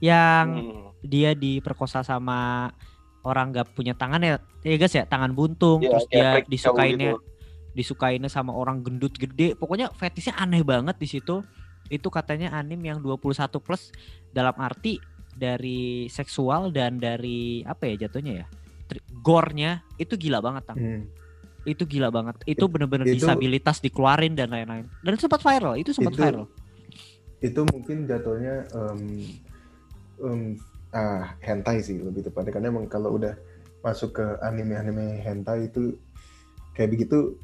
yang hmm. dia diperkosa sama orang gak punya tangan ya, ya guys ya tangan buntung ya, terus ya, dia disukainnya. Gitu. disukainnya sama orang gendut gede. Pokoknya fetisnya aneh banget di situ. Itu katanya anim yang 21 plus dalam arti dari seksual dan dari apa ya jatuhnya ya gornya itu gila banget tang. Hmm. itu gila banget. Itu bener-bener disabilitas dikeluarin dan lain-lain. Dan sempat viral itu sempat itu, viral. itu mungkin jatuhnya um, um, ah hentai sih lebih tepatnya. Karena emang kalau udah masuk ke anime-anime hentai itu kayak begitu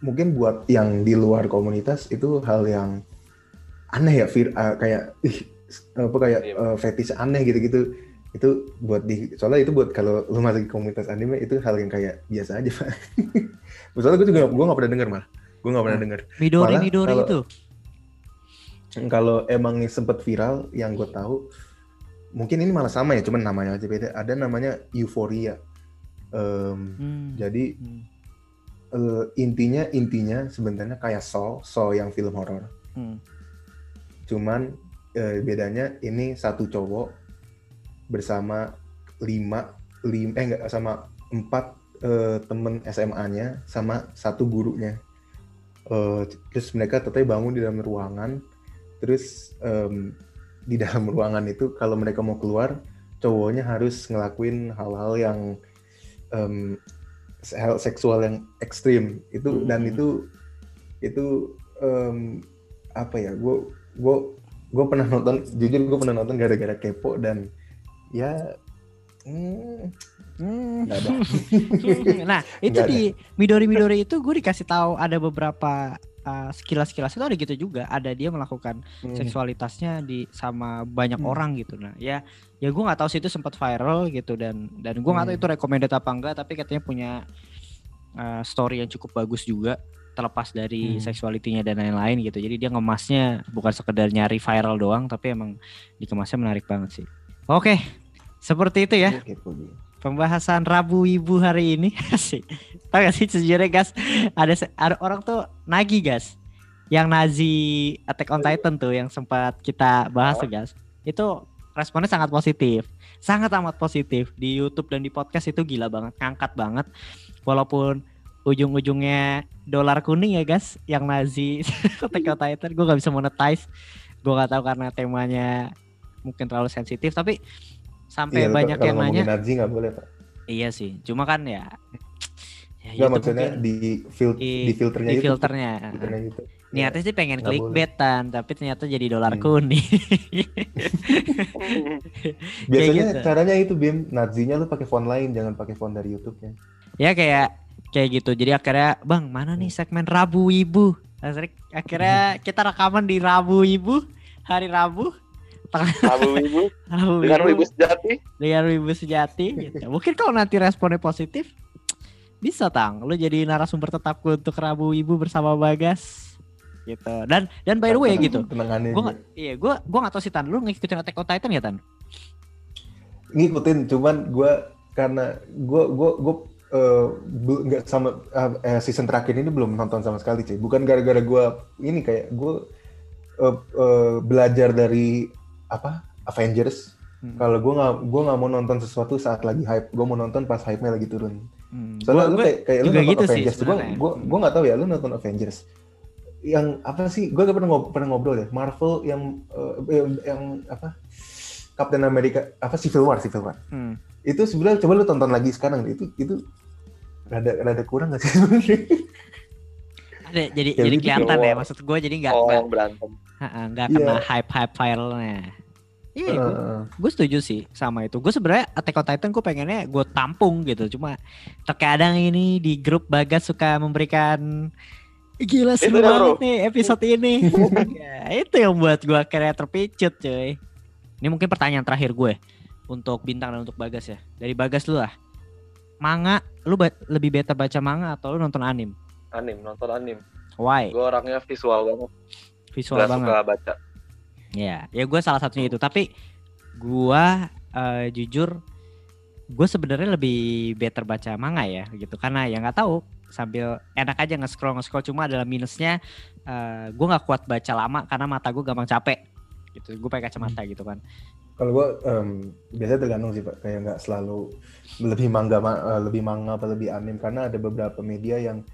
mungkin buat yang di luar komunitas itu hal yang aneh ya vir, uh, kayak ih apa kayak uh, fetish aneh gitu-gitu. Itu buat di soalnya itu buat kalau lu masuk komunitas anime itu hal yang kayak biasa aja pak. *laughs* Soalnya gue juga gue gak pernah dengar mah gue gak pernah dengar Midori malah, Midori kalau, itu? Kalau emang sempet viral yang gue tahu mungkin ini malah sama ya cuman namanya aja beda ada namanya Euphoria um, hmm. jadi hmm. Uh, intinya intinya sebenarnya kayak Saw Saw yang film horor hmm. cuman uh, bedanya ini satu cowok bersama lima lima eh enggak sama empat uh, temen SMA-nya sama satu gurunya uh, terus mereka tetap bangun di dalam ruangan terus um, di dalam *laughs* ruangan itu kalau mereka mau keluar cowoknya harus ngelakuin hal-hal yang um, seksual yang ekstrim itu hmm. dan itu itu um, apa ya gue gue gue pernah nonton jujur gue pernah nonton gara-gara kepo dan ya hmm, Hmm. ada. *laughs* *laughs* nah itu di Midori Midori itu gue dikasih tahu ada beberapa uh, sekilas-sekilas itu ada gitu juga ada dia melakukan hmm. seksualitasnya di sama banyak hmm. orang gitu nah ya ya gue nggak tahu sih itu sempat viral gitu dan dan gue nggak hmm. tahu itu recommended apa enggak tapi katanya punya uh, story yang cukup bagus juga terlepas dari hmm. seksualitinya dan lain-lain gitu jadi dia ngemasnya bukan sekedar nyari viral doang tapi emang dikemasnya menarik banget sih oke seperti itu ya pembahasan Rabu Ibu hari ini *laughs* sih. Tahu gak sih sejujurnya guys, ada, ada orang tuh nagi guys. Yang Nazi Attack on Titan tuh yang sempat kita bahas tuh guys. Itu responnya sangat positif. Sangat amat positif di YouTube dan di podcast itu gila banget, ngangkat banget. Walaupun ujung-ujungnya dolar kuning ya guys, yang Nazi *laughs* Attack on Titan gue gak bisa monetize. Gue gak tahu karena temanya mungkin terlalu sensitif tapi sampai iya, banyak yang nanya. Nazi nggak boleh pak. Iya sih, cuma kan ya. ya Nggak maksudnya di, fil di, di filternya di filternya. Itu. Niatnya sih pengen klik betan, tapi ternyata jadi dolar hmm. kuning. *laughs* Biasanya gitu. caranya itu Bim, Nazinya lu pakai font lain, jangan pakai font dari YouTube-nya. Ya kayak kayak gitu. Jadi akhirnya, Bang, mana nih segmen Rabu Ibu? Akhirnya kita rekaman di Rabu Ibu, hari Rabu Rabu Wibu. Dengan Wibu sejati. Dengan Wibu sejati. Gitu. Mungkin kalau nanti responnya positif, bisa tang. Lu jadi narasumber tetapku untuk Rabu Wibu bersama Bagas. Gitu. Dan dan by the way gitu. Gua iya, gua gua gak tahu sih Tan, lu ngikutin Attack on Titan ya Tan? Ngikutin, cuman gua karena gua gua gua nggak uh, sama uh, season terakhir ini belum nonton sama sekali sih. Bukan gara-gara gua ini kayak gua uh, uh, belajar dari apa? Avengers. Hmm. kalau gue nggak gue nggak mau nonton sesuatu saat lagi hype. Gue mau nonton pas hype nya lagi turun. Hmm. soalnya gua, lu kayak, kayak lu nonton gitu Avengers gue gue gue nggak tahu ya lu nonton Avengers. Yang apa sih? Gue gak pernah ngobrol, pernah ngobrol ya. Marvel yang uh, yang, yang apa? Captain America apa? Civil War Civil War. Hmm. itu sebenarnya coba lu tonton lagi sekarang itu itu rada rada kurang gak sih ada jadi ya, jadi kelihatan ya maksud gue jadi nggak oh, berantem nggak kena yeah. hype hype filenya Iya, yeah, uh. gue setuju sih sama itu. Gue sebenarnya Attack on Titan gue pengennya gue tampung gitu. Cuma terkadang ini di grup Bagas suka memberikan gila seru banget nih episode ini. *laughs* ya, itu yang buat gue akhirnya terpicut cuy. Ini mungkin pertanyaan terakhir gue untuk bintang dan untuk Bagas ya. Dari Bagas lu lah. Manga, lu lebih beta baca manga atau lu nonton anim? Anim, nonton anim. Why? Gue orangnya visual banget visual Gak banget. suka baca. Ya, ya gue salah satunya itu. Tapi gue uh, jujur, gue sebenarnya lebih better baca manga ya gitu. Karena ya nggak tahu sambil enak aja nge-scroll nge-scroll cuma adalah minusnya uh, gue nggak kuat baca lama karena mata gue gampang capek gitu gue pakai kacamata hmm. gitu kan kalau gue um, biasanya tergantung sih pak kayak nggak selalu lebih manga uh, lebih manga apa lebih anim karena ada beberapa media yang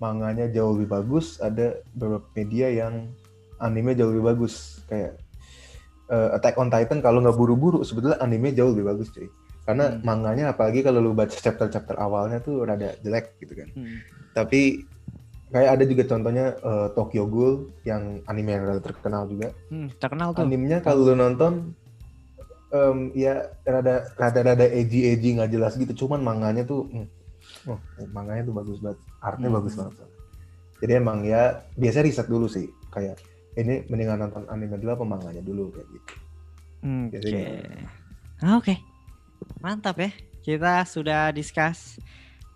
manganya jauh lebih bagus ada beberapa media yang anime jauh lebih bagus. Kayak uh, Attack on Titan kalau nggak buru-buru sebetulnya anime jauh lebih bagus cuy. Karena hmm. manganya apalagi kalau lu baca chapter-chapter awalnya tuh rada jelek gitu kan. Hmm. tapi kayak ada juga contohnya uh, Tokyo Ghoul yang anime yang rada terkenal juga. Hmm, terkenal tuh. Animenya kalau lu nonton um, ya rada rada rada edgy edgy nggak jelas gitu. Cuman manganya tuh hmm, oh, manganya tuh bagus banget artnya hmm. bagus banget jadi emang ya biasa riset dulu sih kayak ini mendingan nonton anime dulu apa manganya dulu kayak gitu oke okay. oke okay. mantap ya kita sudah discuss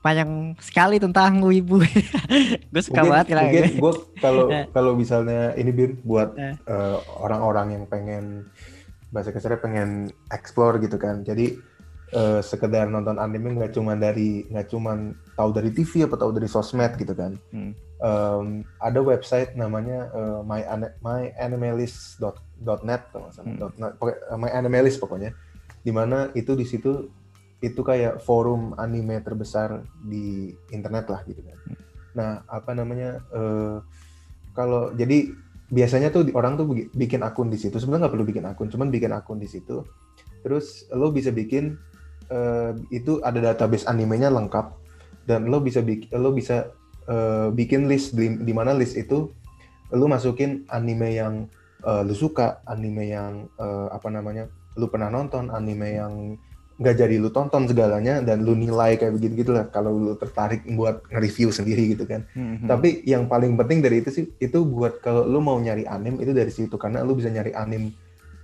panjang sekali tentang wibu. *laughs* gue suka mungkin, banget mungkin gue kalau *laughs* kalau misalnya ini bir buat orang uh, orang-orang yang pengen bahasa kasarnya pengen explore gitu kan. Jadi uh, sekedar nonton anime nggak cuma dari nggak cuma tahu dari TV atau tahu dari sosmed gitu kan. Hmm. Um, ada website namanya uh, my myanimalist.net kalau nggak salah. Hmm. Pokoknya, my animalist pokoknya. Di mana itu di situ itu kayak forum anime terbesar di internet lah gitu kan. Nah apa namanya uh, kalau jadi biasanya tuh orang tuh bikin akun di situ sebenarnya nggak perlu bikin akun, cuman bikin akun di situ. Terus lo bisa bikin uh, itu ada database animenya lengkap dan lo bisa bikin lo bisa uh, bikin list di, di mana list itu lo masukin anime yang uh, lo suka, anime yang uh, apa namanya lo pernah nonton, anime yang nggak jadi lu tonton segalanya dan lu nilai kayak begitu gitulah kalau lu tertarik buat nge-review sendiri gitu kan. Mm-hmm. Tapi yang paling penting dari itu sih itu buat kalau lu mau nyari anime itu dari situ karena lu bisa nyari anime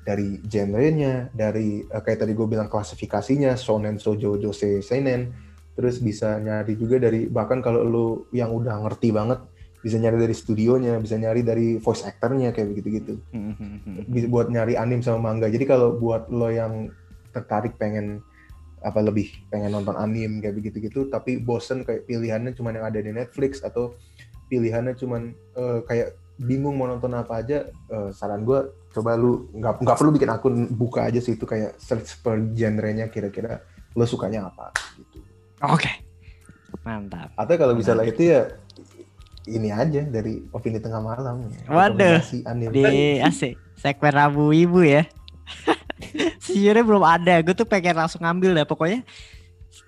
dari genrenya, dari uh, kayak tadi gue bilang klasifikasinya shonen, shoujo, jose, seinen. Terus bisa nyari juga dari bahkan kalau lu yang udah ngerti banget bisa nyari dari studionya, bisa nyari dari voice actornya kayak begitu-gitu. Mm-hmm. Buat nyari anime sama manga. Jadi kalau buat lo yang tertarik pengen apa lebih pengen nonton anime kayak begitu gitu tapi bosen kayak pilihannya cuma yang ada di Netflix atau pilihannya cuma uh, kayak bingung mau nonton apa aja uh, saran gue coba lu nggak nggak perlu bikin akun buka aja sih itu kayak search per genrenya kira-kira lo sukanya apa gitu oke okay. mantap atau kalau bisa lah itu ya ini aja dari opini tengah malam waduh di asik segmen Rabu Ibu ya *laughs* Sejujurnya belum ada. Gue tuh pengen langsung ngambil deh. Pokoknya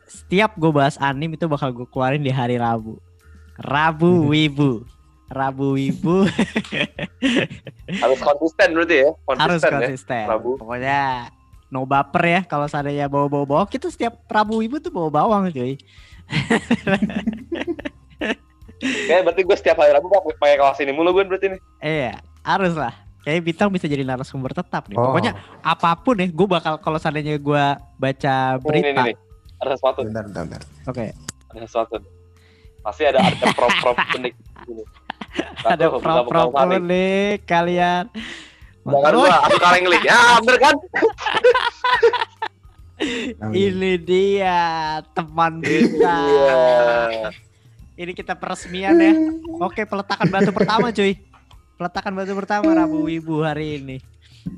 setiap gue bahas anim itu bakal gue keluarin di hari Rabu. Rabu Wibu. Rabu Wibu. Harus konsisten berarti ya? Konsisten Harus konsisten. Ya? Rabu. Pokoknya no baper ya kalau seandainya bawa-bawa bawang kita setiap Rabu Wibu tuh bawa bawang cuy. Kayak berarti gue setiap hari Rabu pakai kaos ini mulu gue berarti nih. Iya, harus lah. Kayak bintang bisa jadi narasumber tetap nih. Oh. Pokoknya apa pun nih, gue bakal kalau seandainya gue baca berita. Ini, ini, ini. Ada sesuatu. Bentar, bentar, bentar. Oke. Okay. Ada sesuatu. Pasti ada ada *laughs* prop-prop unik. Ada prop-prop unik kalian. Jangan gua, aku kaleng link. Ya, bener kan? *laughs* Ini dia teman kita. Iya. Ini kita peresmian ya. *laughs* Oke, peletakan batu pertama cuy peletakan batu pertama Rabu Wibu hari ini.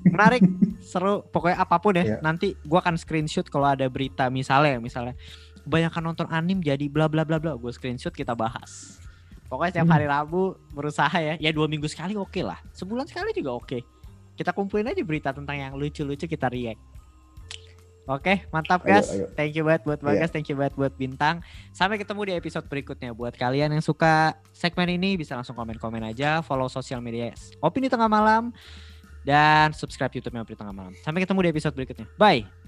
Menarik, seru. Pokoknya apa pun ya. Yeah. Nanti gua akan screenshot kalau ada berita misalnya, misalnya kebanyakan nonton anim jadi bla bla bla bla. Gue screenshot kita bahas. Pokoknya setiap hari hmm. Rabu berusaha ya. Ya dua minggu sekali oke okay lah. Sebulan sekali juga oke. Okay. Kita kumpulin aja berita tentang yang lucu-lucu kita react. Oke, mantap guys. Thank you banget buat Bagas, yeah. thank you banget buat Bintang. Sampai ketemu di episode berikutnya. Buat kalian yang suka segmen ini bisa langsung komen-komen aja, follow sosial media Opini Tengah Malam dan subscribe YouTube-nya Opini Tengah Malam. Sampai ketemu di episode berikutnya. Bye.